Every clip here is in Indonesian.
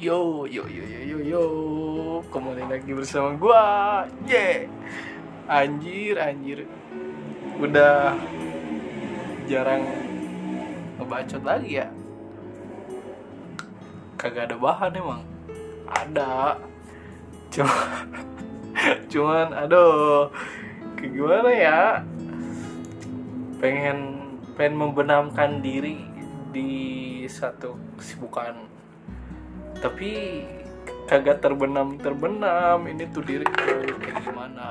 Yo, yo, yo, yo, yo, yo, kembali lagi bersama gua, yeah. Anjir, anjir, udah jarang ngebacot lagi ya. Kagak ada bahan emang, ada, cuma, cuman, aduh, kayak gimana ya? Pengen, pengen membenamkan diri di satu kesibukan tapi kagak terbenam terbenam ini tuh diri kayak gimana?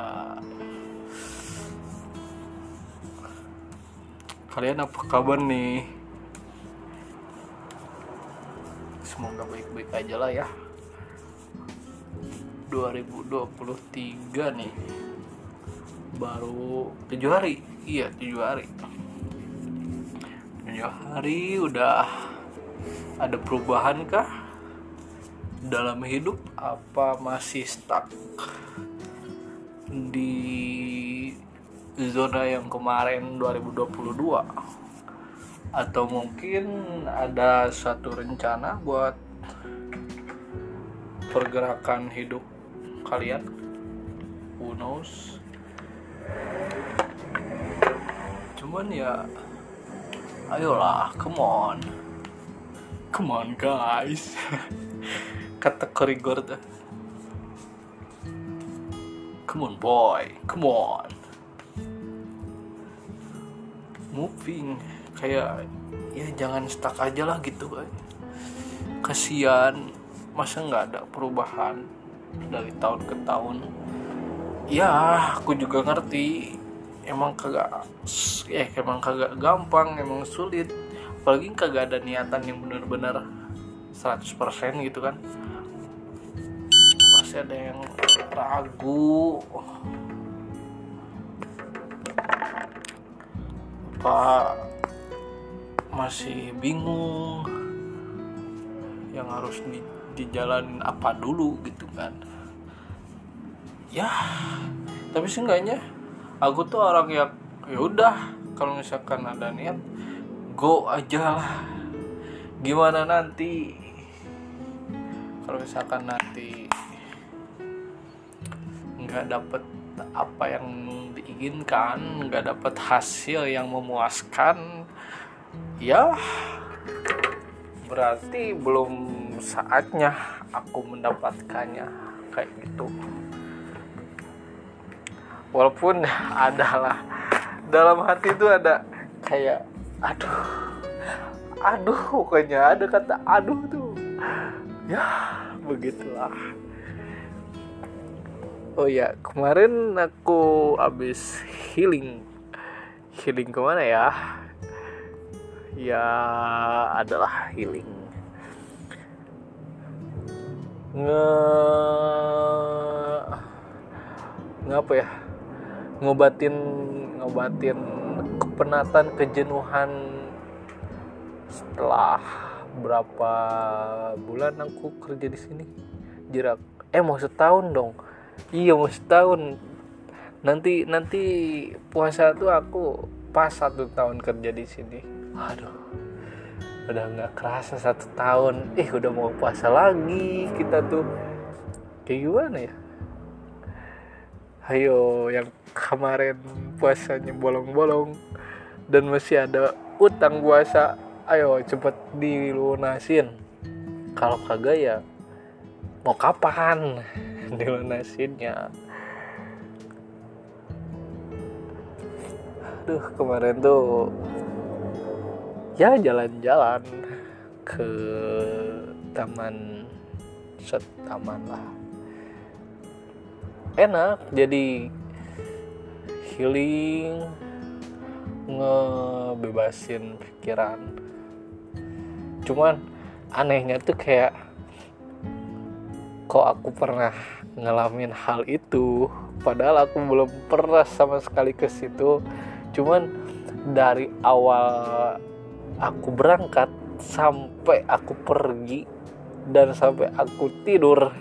Kalian apa kabar nih? Semoga baik-baik aja lah ya. 2023 nih. Baru tujuh hari. Iya tujuh hari. Tujuh hari udah ada perubahan kah dalam hidup apa masih stuck di zona yang kemarin 2022 atau mungkin ada satu rencana buat pergerakan hidup kalian? Who knows? Cuman ya ayolah come on. Come on guys kategori tuh. Come on boy. Come on. Moving. Kayak ya jangan stuck aja lah gitu kasihan. Masa nggak ada perubahan dari tahun ke tahun? Ya aku juga ngerti. Emang kagak ya emang kagak gampang emang sulit. Apalagi kagak ada niatan yang benar-benar 100% gitu kan masih ada yang ragu. Apa masih bingung yang harus di, dijalanin apa dulu gitu kan? Ya tapi seenggaknya aku tuh orang yang ya udah kalau misalkan ada niat go aja lah. Gimana nanti? Kalau misalkan nanti nggak dapet apa yang diinginkan nggak dapet hasil yang memuaskan ya berarti belum saatnya aku mendapatkannya kayak gitu. Walaupun adalah dalam hati itu ada kayak aduh aduh pokoknya ada kata aduh tuh. Ya begitulah oh ya kemarin aku habis healing. Healing ke mana ya? Ya adalah healing. Nge ngapa ya? Ngobatin ngobatin kepenatan kejenuhan setelah berapa bulan aku kerja di sini jerak eh mau setahun dong iya mau setahun. Nanti nanti puasa tuh aku pas satu tahun kerja di sini. Aduh udah nggak kerasa satu tahun. Eh udah mau puasa lagi kita tuh. Kayak gimana ya? Ayo yang kemarin puasanya bolong-bolong dan masih ada utang puasa. Ayo cepet dilunasin. Kalau kagak ya mau kapan dilunasinnya aduh kemarin tuh ya jalan-jalan ke taman set taman lah. Enak jadi healing ngebebasin pikiran. Cuman anehnya tuh kayak kok aku pernah ngalamin hal itu. Padahal aku belum pernah sama sekali ke situ. Cuman dari awal aku berangkat sampai aku pergi dan sampai aku tidur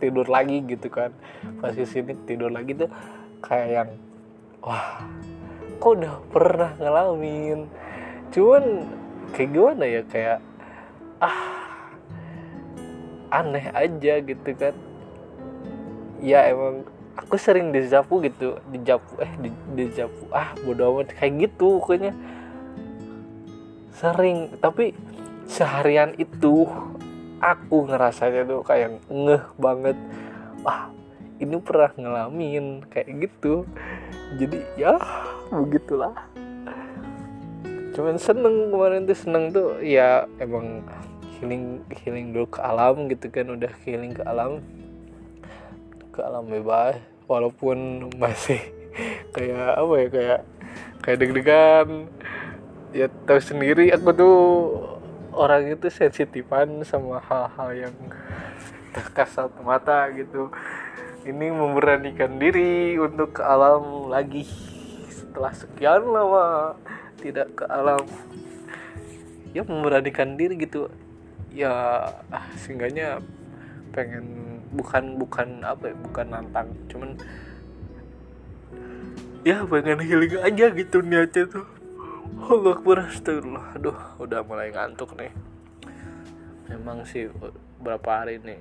tidur lagi gitu kan. Pas sini tidur lagi tuh kayak yang wah kok udah pernah ngalamin? Cuman kayak gimana ya kayak ah aneh aja gitu kan ya emang. Aku sering dijapu gitu. Dijapu eh di, dijapu ah bodo amat. Kayak gitu pokoknya. Sering. Tapi seharian itu aku ngerasanya tuh kayak ngeh banget. Wah ini pernah ngalamin. Kayak gitu. Jadi ya begitulah. Cuman seneng kemarin tuh seneng tuh ya emang healing healing dulu ke alam gitu kan. Udah healing ke alam ke alam bebas walaupun masih kayak apa ya kayak kayak deg-degan. Ya tahu sendiri aku tuh orang itu sensitifan sama hal-hal yang terkasat mata gitu. Ini memberanikan diri untuk ke alam lagi. Setelah sekian lama tidak ke alam ya memberanikan diri gitu. Ya ah, seenggaknya pengen bukan bukan apa ya bukan nantang. Cuman ya pengen healing aja gitu niatnya tuh. Allah Akbar astagfirullah. Aduh udah mulai ngantuk nih. Memang sih berapa hari nih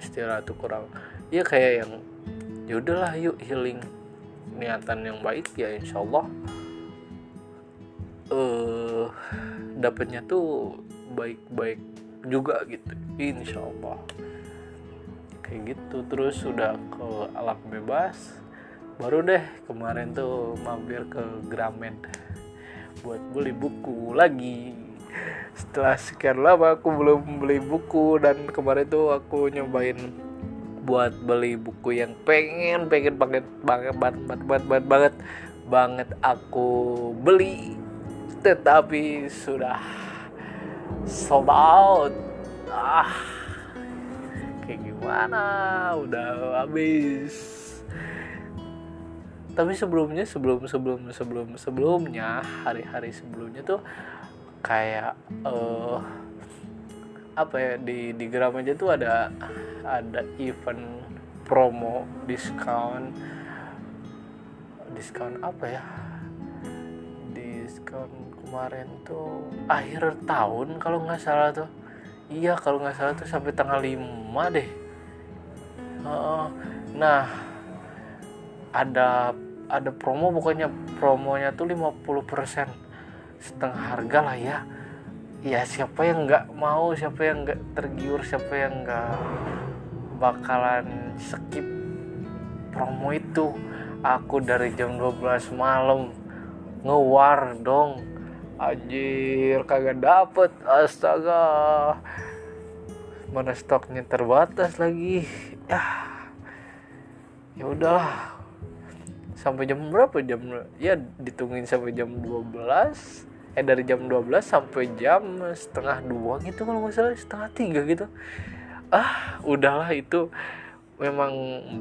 istirahat tuh kurang. Ya kayak yang ya udahlah yuk healing niatan yang baik ya insya Allah eh uh, dapatnya tuh baik-baik juga gitu. Insya Allah kayak gitu. Terus udah ke alam bebas. Baru deh kemarin tuh mampir ke Gramet buat beli buku lagi. Setelah sekian lama aku belum beli buku dan kemarin tuh aku nyobain buat beli buku yang pengen pengen banget banget banget banget banget, banget, banget aku beli. Tetapi sudah sold out. Ah kayak gimana? Udah habis. Tapi sebelumnya sebelum sebelum sebelum sebelumnya hari-hari sebelumnya tuh kayak uh, apa ya di di aja tuh ada ada event promo diskon. Diskon apa ya? Diskon kemarin tuh akhir tahun kalau nggak salah tuh. Iya kalau nggak salah tuh sampai tanggal 5 deh. Nah ada ada promo pokoknya promonya tuh 50% setengah harga lah ya. Ya siapa yang nggak mau siapa yang nggak tergiur siapa yang nggak bakalan skip promo itu. Aku dari jam 12 malam ngewar dong Anjir kagak dapet Astaga. Mana stoknya terbatas lagi. Ya. Ya udahlah Sampai jam berapa? Jam Ya ditungguin sampai jam 12 Eh dari jam 12 sampai jam setengah dua gitu kalau nggak salah. Setengah tiga gitu. Ah udahlah itu memang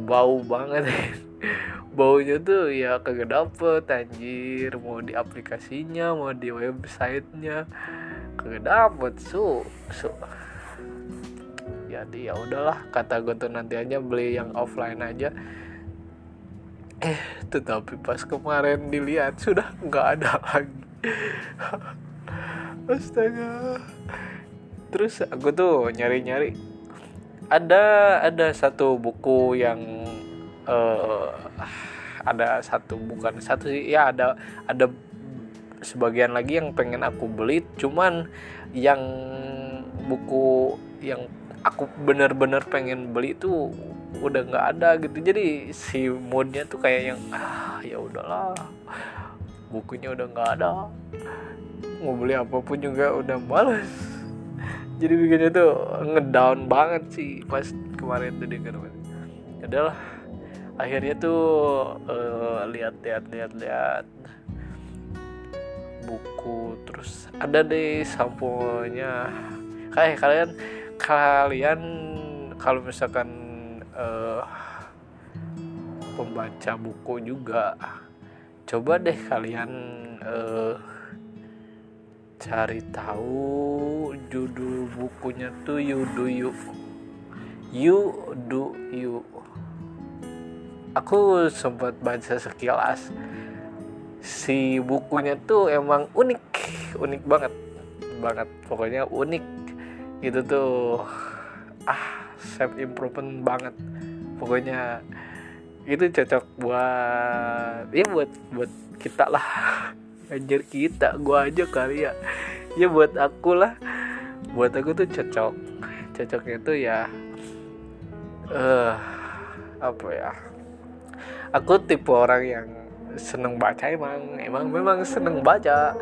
bau banget. Baunya tuh ya kagak dapet anjir. Mau di aplikasinya mau di websitenya. Kagak dapet su su. Jadi ya udahlah kata gue tuh nanti aja beli yang offline aja. Eh tetapi pas kemarin dilihat sudah nggak ada lagi. Astaga. Terus aku tuh nyari-nyari ada ada satu buku yang uh, ada satu bukan satu sih ya ada ada sebagian lagi yang pengen aku beli cuman yang buku yang aku bener-bener pengen beli itu udah nggak ada gitu. Jadi si moodnya tuh kayak yang ah ya udahlah bukunya udah nggak ada mau beli apa pun juga udah males jadi bikinnya tuh ngedown banget sih pas kemarin tuh di adalah akhirnya tuh uh, lihat lihat lihat lihat buku terus ada deh samponya. Kayak kalian kalian kalau misalkan uh, pembaca buku juga coba deh kalian uh, cari tahu judul bukunya tuh you do you you do you aku sempat baca sekilas. Si bukunya tuh emang unik unik banget banget. Pokoknya unik itu tuh. Ah self improvement banget. Pokoknya itu cocok buat ya buat buat kita lah anjir kita gua aja kali ya. Ya buat aku lah. Buat aku tuh cocok. Cocoknya tuh ya eh uh, apa ya? Aku tipe orang yang seneng baca emang. Emang memang seneng baca.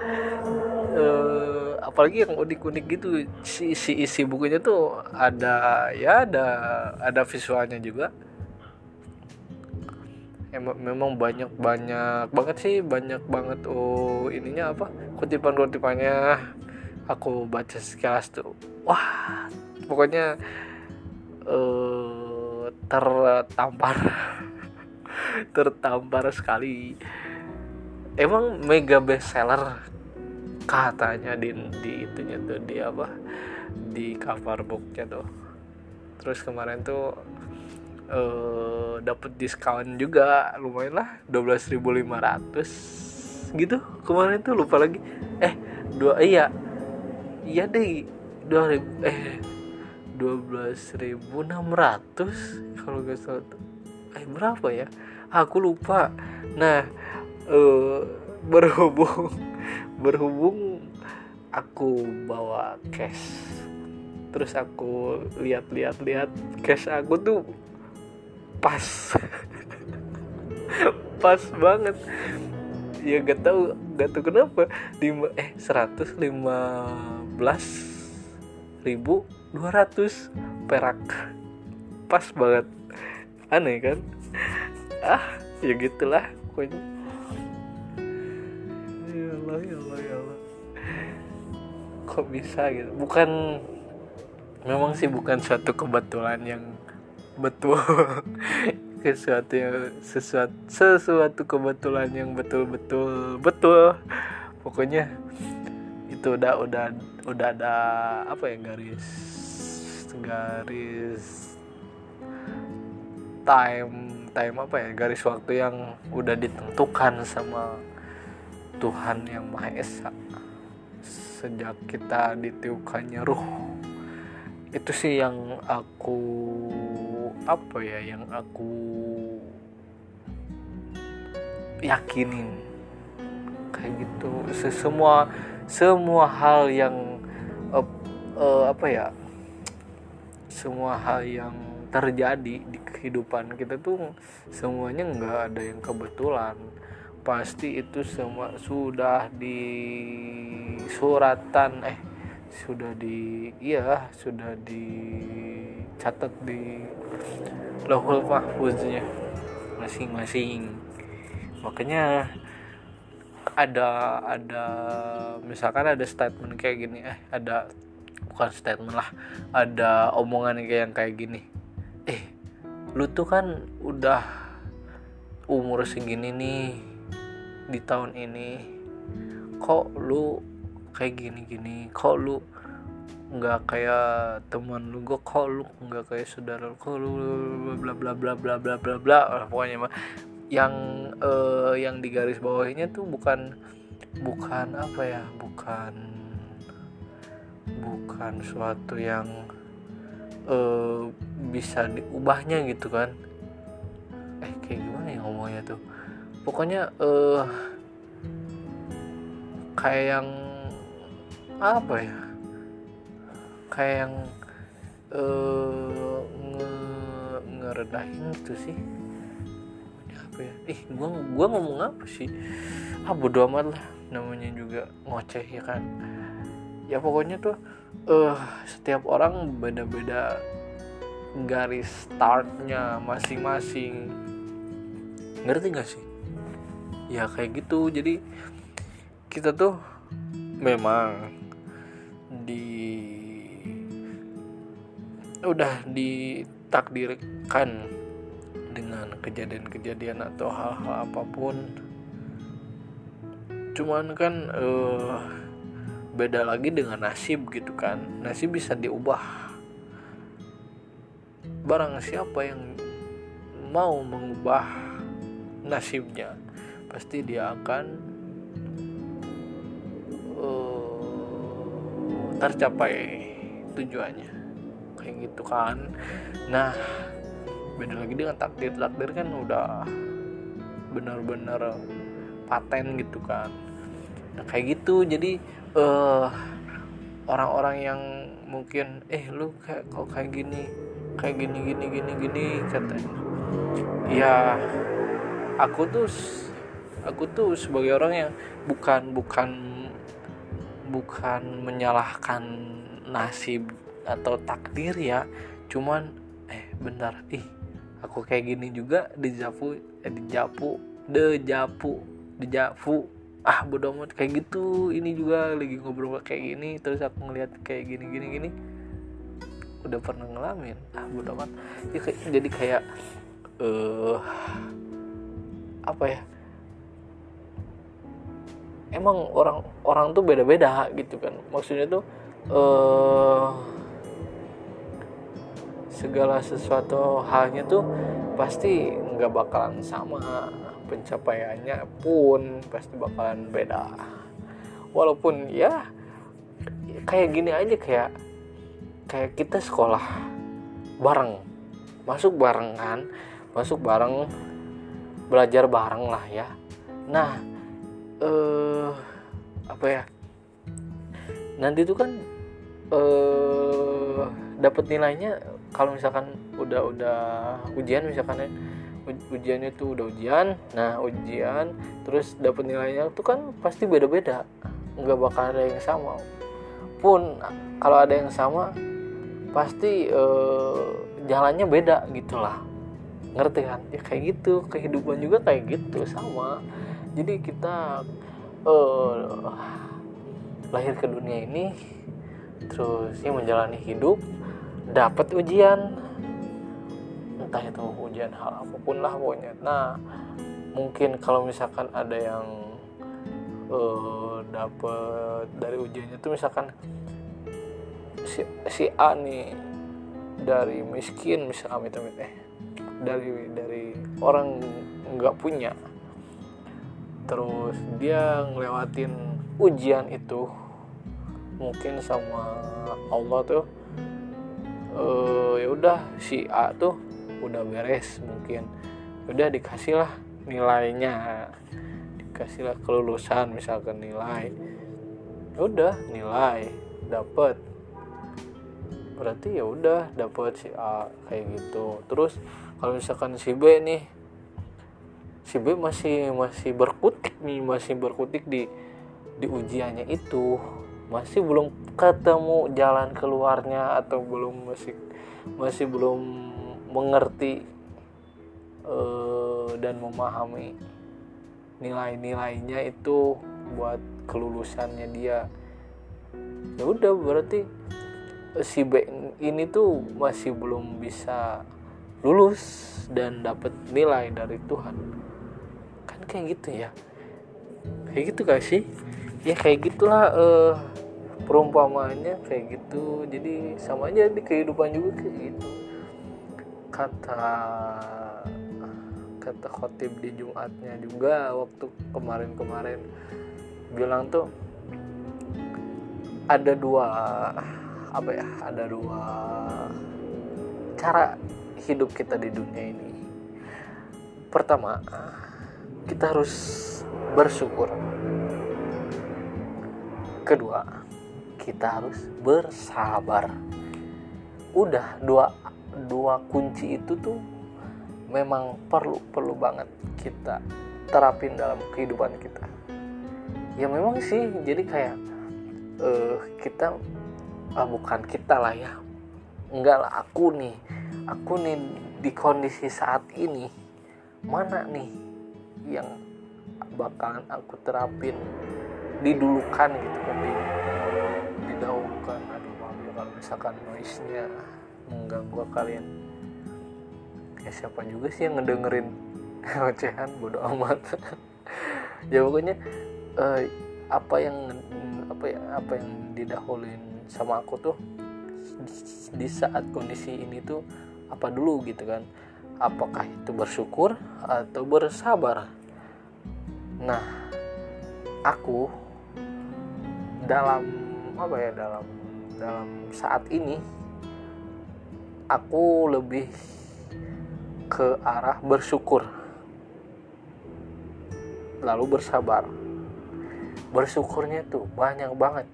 Uh, apalagi yang unik-unik gitu. Si, si isi bukunya tuh ada ya ada ada visualnya juga emang memang banyak banyak banget sih banyak banget oh ininya apa kutipan kutipannya aku baca sekilas tuh wah pokoknya uh, tertampar tertampar sekali. Emang mega bestseller katanya di di itunya tuh di apa di cover booknya tuh. Terus kemarin tuh uh, dapet diskon juga. Lumayan lah 12.500 gitu. Kemarin tuh lupa lagi. Eh dua iya. Iya deh dua eh dua belas ribu enam ratus kalau gak salah eh berapa ya? Aku lupa. Nah uh, berhubung berhubung aku bawa cash terus aku lihat-lihat lihat cash aku tuh pas. Pas banget. Ya gak tau gak tau kenapa. Lima eh seratus lima belas ribu dua ratus perak. Pas banget. Aneh kan? Ah ya gitulah pokoknya. Ya Allah ya Allah ya Allah. Kok bisa gitu? Bukan memang sih bukan suatu kebetulan yang betul. Sesuatu yang sesuatu sesuatu kebetulan yang betul betul betul. Pokoknya itu udah udah udah ada apa ya garis garis time time apa ya garis waktu yang udah ditentukan sama Tuhan yang Maha Esa. Sejak kita ditiupkannya ruh itu sih yang aku apa ya yang aku yakinin? Kayak gitu. Semua semua hal yang uh, uh, apa ya? Semua hal yang terjadi di kehidupan kita tuh semuanya nggak ada yang kebetulan. Pasti itu semua sudah di suratan eh sudah di iya sudah dicatat di lohul mahfuznya masing-masing. Makanya ada ada misalkan ada statement kayak gini eh ada bukan statement lah ada omongan kayak yang kayak gini. Eh lu tuh kan udah umur segini nih di tahun ini. Kok lu kayak gini-gini. Kok lu nggak kayak teman lu? Gue kok lu nggak kayak saudara lu? Kok lu bla bla bla bla bla bla bla pokoknya mah. Yang uh, yang di garis bawahnya tuh bukan bukan apa ya? Bukan bukan suatu yang uh, bisa diubahnya gitu kan. Eh kayak gimana ya ngomongnya tuh? Pokoknya uh, kayak yang apa ya? Kayak yang uh, nge ngeredahin itu sih. Apa ya? Ih gua gua ngomong apa sih? Ah bodo amat lah. Namanya juga ngoceh ya kan? Ya pokoknya tuh uh, setiap orang beda-beda garis startnya masing-masing. Ngerti gak sih? Ya kayak gitu. Jadi kita tuh memang di udah ditakdirkan dengan kejadian-kejadian atau hal-hal apa pun. Cuman kan uh, beda lagi dengan nasib gitu kan. Nasib bisa diubah. Barang siapa yang mau mengubah nasibnya pasti dia akan tercapai tujuannya. Kayak gitu kan. Nah beda lagi dengan takdir. Takdir kan udah bener-bener paten gitu kan. Nah kayak gitu. Jadi uh, orang-orang yang mungkin eh lu kayak kok kayak gini? Kayak gini gini gini gini katanya. Ya aku tuh aku tuh sebagai orang yang bukan bukan bukan menyalahkan nasib atau takdir ya. Cuman eh bentar. Ih aku kayak gini juga. Dijapu eh, dijapu dejapu dijapu ah bodo amat. Kayak gitu. Ini juga lagi ngobrol kayak gini. Terus aku ngeliat kayak gini gini gini. Udah pernah ngalamin. Ah bodo amat. Ya, kayak, jadi kayak eh uh, apa ya emang orang orang tuh beda-beda gitu kan. Maksudnya tuh uh, segala sesuatu halnya tuh pasti nggak bakalan sama. Pencapaiannya pun pasti bakalan beda. Walaupun ya kayak gini aja kayak kayak kita sekolah bareng. Masuk bareng kan masuk bareng belajar bareng lah ya. Nah eh apa ya? Nanti tuh kan eh dapat nilainya kalau misalkan udah udah ujian misalkan ya. Ujiannya tuh udah ujian. Nah ujian terus dapat nilainya tuh kan pasti beda-beda. Nggak bakal ada yang sama. Pun kalau ada yang sama pasti eh, jalannya beda gitulah. Ngerti kan? Ya kayak gitu kehidupan juga kayak gitu sama jadi kita eh, lahir ke dunia ini terus ya menjalani hidup dapat ujian. Entah itu ujian hal apa pun lah pokoknya. Nah mungkin kalau misalkan ada yang uh, dapat dari ujiannya itu misalkan si, si A nih dari miskin amit eh dari dari orang nggak punya terus dia ngelewatin ujian itu mungkin sama Allah tuh uh, ya udah si A tuh udah beres mungkin. Udah dikasih lah nilainya dikasih lah kelulusan misalkan nilai. Udah nilai dapet. Berarti ya udah dapet si A kayak gitu. Terus kalau misalkan si B nih si B masih masih berkutik nih masih berkutik di di ujiannya itu. Masih belum ketemu jalan keluarnya atau belum masih masih belum mengerti uh, dan memahami nilai-nilainya itu buat kelulusannya dia. Ya udah berarti si B ini tuh masih belum bisa lulus dan dapat nilai dari Tuhan kan kayak gitu ya? Kayak gitu gak sih? Ya kayak gitulah uh, perumpamaannya kayak gitu. Jadi sama aja di kehidupan juga kayak gitu. Kata kata khotib di Jumatnya juga waktu kemarin-kemarin bilang tuh ada dua apa ya ada dua cara hidup kita di dunia ini. Pertama kita harus bersyukur. Kedua kita harus bersabar. Udah dua dua kunci itu tuh memang perlu perlu banget kita terapin dalam kehidupan kita. Ya memang sih jadi kayak uh, kita uh, bukan kita lah ya. Enggak lah aku nih aku nih di kondisi saat ini mana nih yang bakalan aku terapin didulukan gitu kan di, didahulukan aduh maaf ya kalau misalkan noise nya mengganggu kalian. Ya siapa juga sih yang ngedengerin ocehan? Bodo amat. Ya pokoknya uh, apa yang apa ya apa yang didahuluin sama aku tuh di saat kondisi ini tuh apa dulu gitu kan apakah itu bersyukur atau bersabar? Nah aku dalam apa ya dalam dalam saat ini aku lebih ke arah bersyukur. Lalu bersabar. Bersyukurnya tuh banyak banget.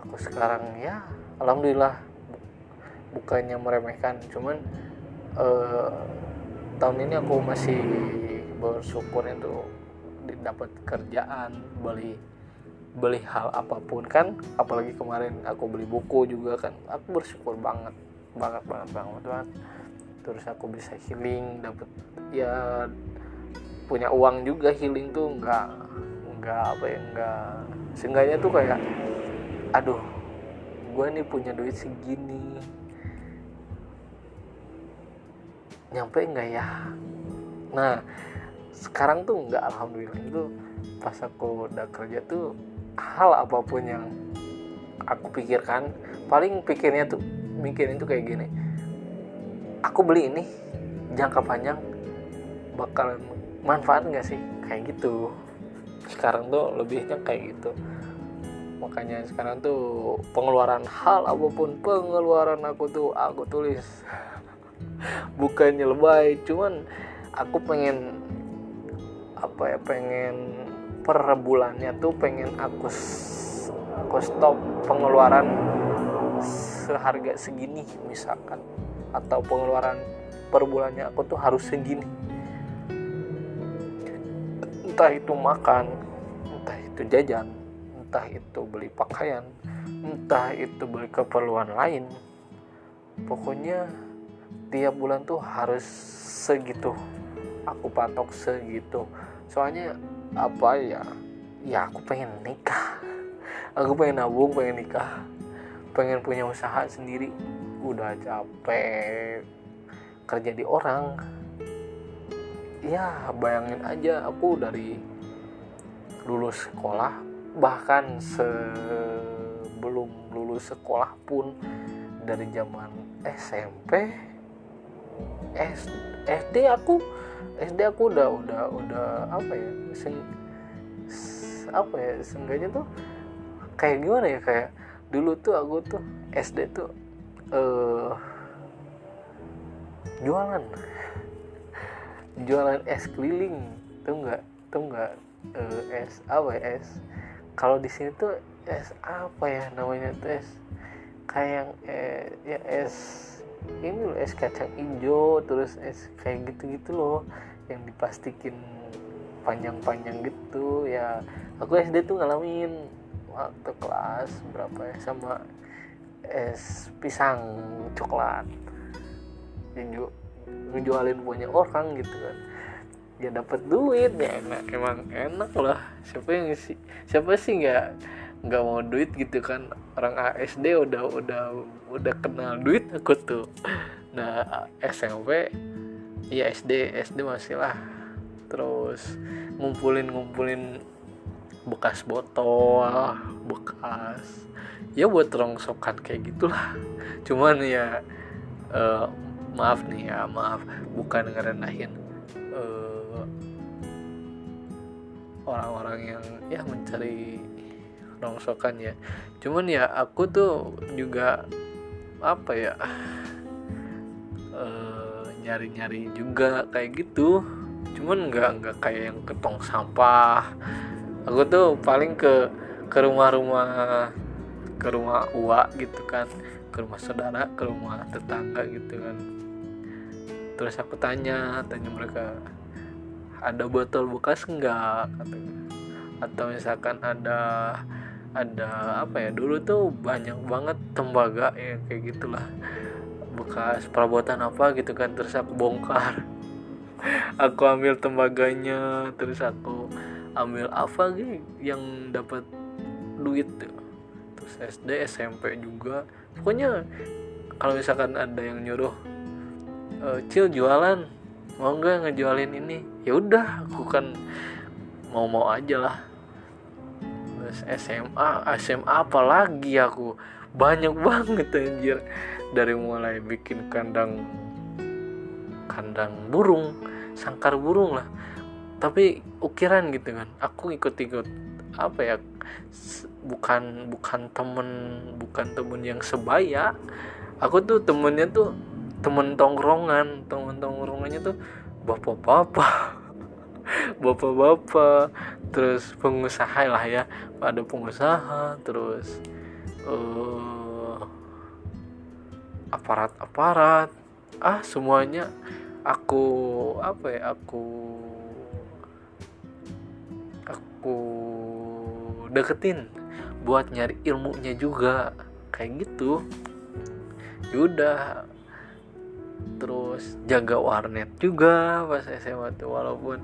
Aku sekarang ya alhamdulillah bukannya meremehkan cuman eh, tahun ini aku masih bersyukur itu dapat kerjaan beli beli hal apa pun kan. Apalagi kemarin aku beli buku juga kan. Aku bersyukur banget banget banget banget banget. Terus aku bisa healing dapat ya punya uang juga healing tuh nggak nggak apa ya nggak seenggaknya tuh kayak aduh gue nih punya duit segini nyampe nggak ya? Nah sekarang tuh nggak alhamdulillah itu pas aku udah kerja tuh hal apa pun yang aku pikirkan paling pikirnya tuh mikirin tuh kayak gini. Aku beli ini jangka panjang bakalan manfaat nggak sih? Kayak gitu. Sekarang tuh lebihnya kayak gitu. Makanya sekarang tuh pengeluaran hal apa pun pengeluaran aku tuh aku tulis bukannya lebay cuman aku pengen apa ya pengen per bulannya tuh pengen aku aku stop pengeluaran seharga segini misalkan. Atau pengeluaran per bulannya aku tuh harus segini. Entah itu makan entah itu jajan entah itu beli pakaian entah itu beli keperluan lain. Pokoknya tiap bulan tuh harus segitu. Aku patok segitu. Soalnya apa ya? Ya aku pengen nikah. Aku pengen nabung pengen nikah. Pengen punya usaha sendiri. Udah capek. Kerja di orang. Ya bayangin aja aku dari lulus sekolah bahkan sebelum lulus sekolah pun dari zaman SMP SD aku SD aku udah udah udah apa ya sen, apa ya seenggaknya tuh kayak gimana ya kayak dulu tuh aku tuh SD tuh uh, jualan. Jualan es keliling tuh nggak? Tuh nggak uh, es apa ya es? Kalau di sini tuh es apa ya namanya tuh es? Kayak eh, ya es ini loh es kacang hijau terus es kayak gitu-gitu loh yang dipastikin panjang-panjang gitu. Ya aku SD tuh ngalamin waktu kelas berapa ya sama es pisang coklat. Ngejualin punya orang gitu kan. Ya dapat duit ya enak emang enak lah. Siapa yang sih siapa sih nggak nggak mau duit gitu kan. Orang ASD udah udah udah kenal duit aku tuh. Nah SMP ya SD SD masih lah. Terus ngumpulin ngumpulin bekas botol bekas ya buat rongsokan kayak gitulah. Cuman ya uh, maaf nih ya maaf. Bukan ngerendahin uh, orang-orang yang ya mencari rongsokan ya. Cuman ya aku tuh juga apa ya uh, nyari-nyari juga kayak gitu. Cuman nggak nggak kayak yang ketong sampah. Aku tuh paling ke ke rumah-rumah ke rumah uak gitu kan. Ke rumah saudara ke rumah tetangga gitu kan. Terus aku tanya tanya mereka ada botol bekas katanya. Atau misalkan ada ada apa ya dulu tuh banyak banget tembaga ya kayak gitulah. Bekas perabotan apa gitu kan terus aku bongkar. Aku ambil tembaganya terus aku ambil apa gitu yang dapat duit terus SD SMP juga. Pokoknya kalau misalkan ada yang nyuruh uh, cil jualan. Mau nggak ngejualin ini? Ya udah aku kan mau mau aja lah SMA SMA apalagi aku? Banyak banget anjir. Dari mulai bikin kandang kandang burung sangkar burung lah. Tapi ukiran gitu kan aku ikut-ikut apa ya bukan bukan temen bukan temen yang sebaya. Aku tuh temennya tuh temen tongkrongan temen tongkrongannya tuh bapak-bapak. Bapak-bapak terus pengusaha lah ya. Ada pengusaha terus uh, aparat-aparat. Ah semuanya aku apa ya aku aku deketin buat nyari ilmunya juga. Kayak gitu. Yaudah terus jaga warnet juga pas SMA tuh walaupun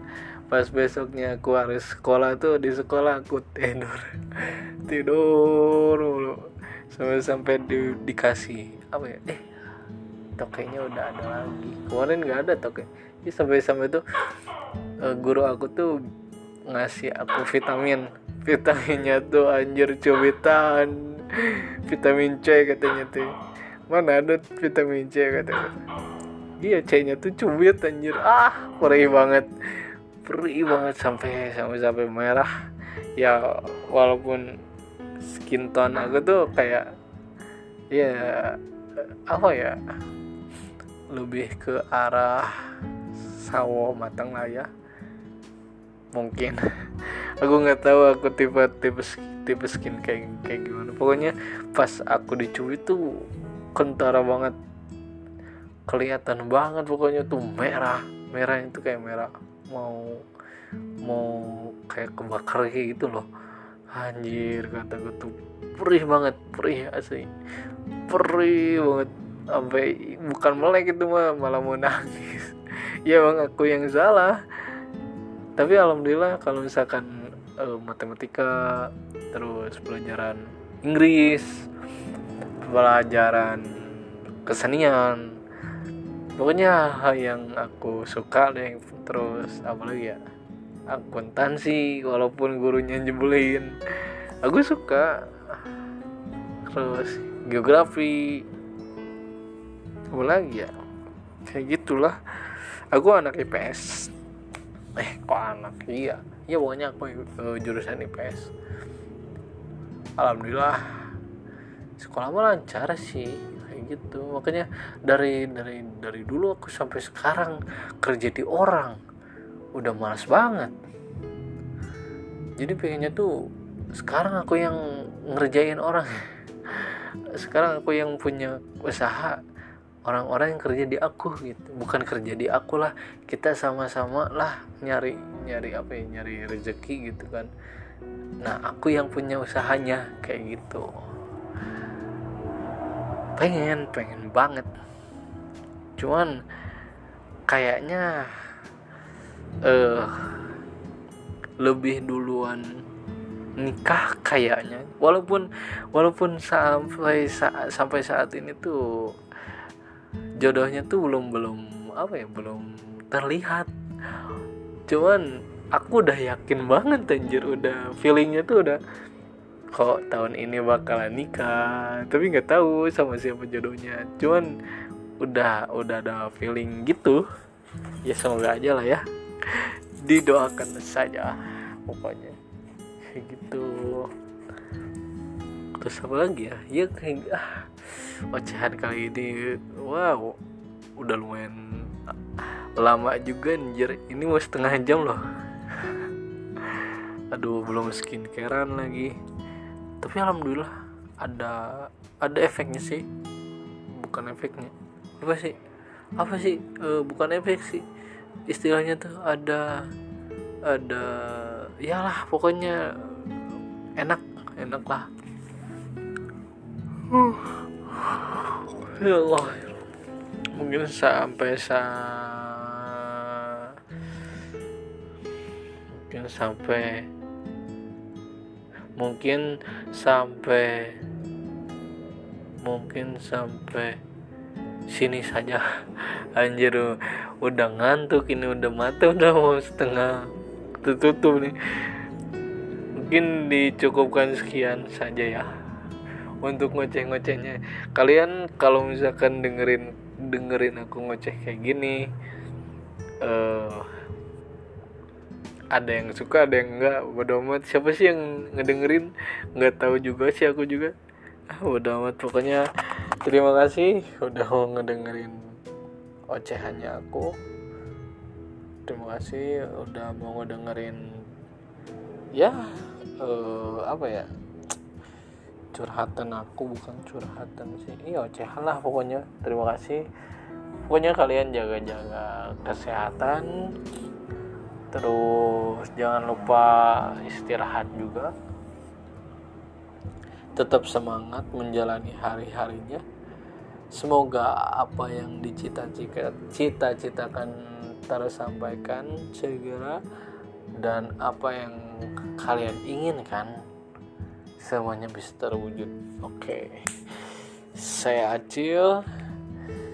pas besoknya aku harus sekolah tuh di sekolah aku tidur. Tidur sampai sampai di, dikasih apa ya? Eh tokenya udah ada lagi. Kemarin nggak ada toke ya, sampai sampai tuh uh, guru aku tuh ngasih aku vitamin. Vitaminnya tuh anjir cubitan. Vitamin C katanya tuh. Mana ada vitamin C katanya? Iya C nya tuh cubit anjir. Ah perih banget perih banget sampai sampai sampai merah. Ya walaupun skin tone aku tuh kayak ya apa ya lebih ke arah sawo matang lah ya. Mungkin. Aku nggak tahu aku tipe tipe tipe skin kayak kayak gimana. Pokoknya pas aku dicubit tuh kentara banget. Kelihatan banget pokoknya tuh merah. Merah itu kayak merah mau mau kayak kebakar kayak gitu loh. Anjir kata gue tuh perih banget perih asli. Perih banget. Sampai bukan melek itu mah malah mau nangis. Ya bang aku yang salah. Tapi alhamdulillah kalau misalkan uh, matematika terus pelajaran Inggris pelajaran kesenian pokoknya hal yang aku suka deh terus apalagi ya akuntansi walaupun gurunya nyebelin. Aku suka. Terus geografi. Apa lagi ya? Kayak gitulah. Aku anak IPS eh kok anak? Iya. Iya pokoknya aku uh, jurusan IPS alhamdulillah. Sekolah lancar sih gitu. Makanya dari dari dari dulu aku sampai sekarang kerja di orang udah malas banget. Jadi pengennya tuh sekarang aku yang ngerjain orang. Sekarang aku yang punya usaha orang-orang yang kerja di aku gitu. Bukan kerja di aku lah kita sama-sama lah nyari nyari apa ya nyari rezeki gitu kan. Nah aku yang punya usahanya kayak gitu pengen pengen banget. Cuman kayaknya eh uh, lebih duluan nikah kayaknya. Walaupun walaupun sampai saat sampai saat ini tuh jodohnya tuh belum belum apa ya belum terlihat. Cuman aku udah yakin banget anjir. Udah feelingnya tuh udah kok tahun ini bakalan nikah. Tapi nggak tahu sama siapa jodohnya. Cuman udah udah ada feeling gitu. Ya semoga aja lah ya. Didoakan saja pokoknya. Gitu. Terus apa lagi ya? Ya kayak ah, ocehan kali ini. Wow udah lumayan lama juga anjir. Ini mau setengah jam loh. Aduh belum skincarean lagi tapi alhamdulillah ada ada efeknya sih. Bukan efeknya. Apa sih? Apa sih? E, bukan efek sih. Istilahnya tuh ada ada iyalah pokoknya enak enak lah. Ya Allah. Mungkin sampai sa mungkin sampai mungkin sampai mungkin sampai sini saja. Anjir udah ngantuk ini udah mata udah mau setengah tertutup nih. Mungkin dicukupkan sekian saja ya untuk ngoceh-ngocehnya. Kalian kalau misalkan dengerin dengerin aku ngoceh kayak gini uh, ada yang suka ada yang enggak bodo amat. Siapa sih yang ngedengerin? Nggak tahu juga sih aku juga. Ah bodo amat. Pokoknya terima kasih udah mau ngedengerin ocehannya aku. Terima kasih udah mau ngedengerin ya uh, apa ya curhatan aku. Bukan curhatan sih. Iya ocehan lah pokoknya. Terima kasih. Pokoknya kalian jaga-jaga kesehatan terus jangan lupa istirahat juga. Tetap semangat menjalani hari-harinya. Semoga apa yang dicita-citakan tersampaikan segera. Dan apa yang kalian inginkan semuanya bisa terwujud. Oke. Okay. saya Acil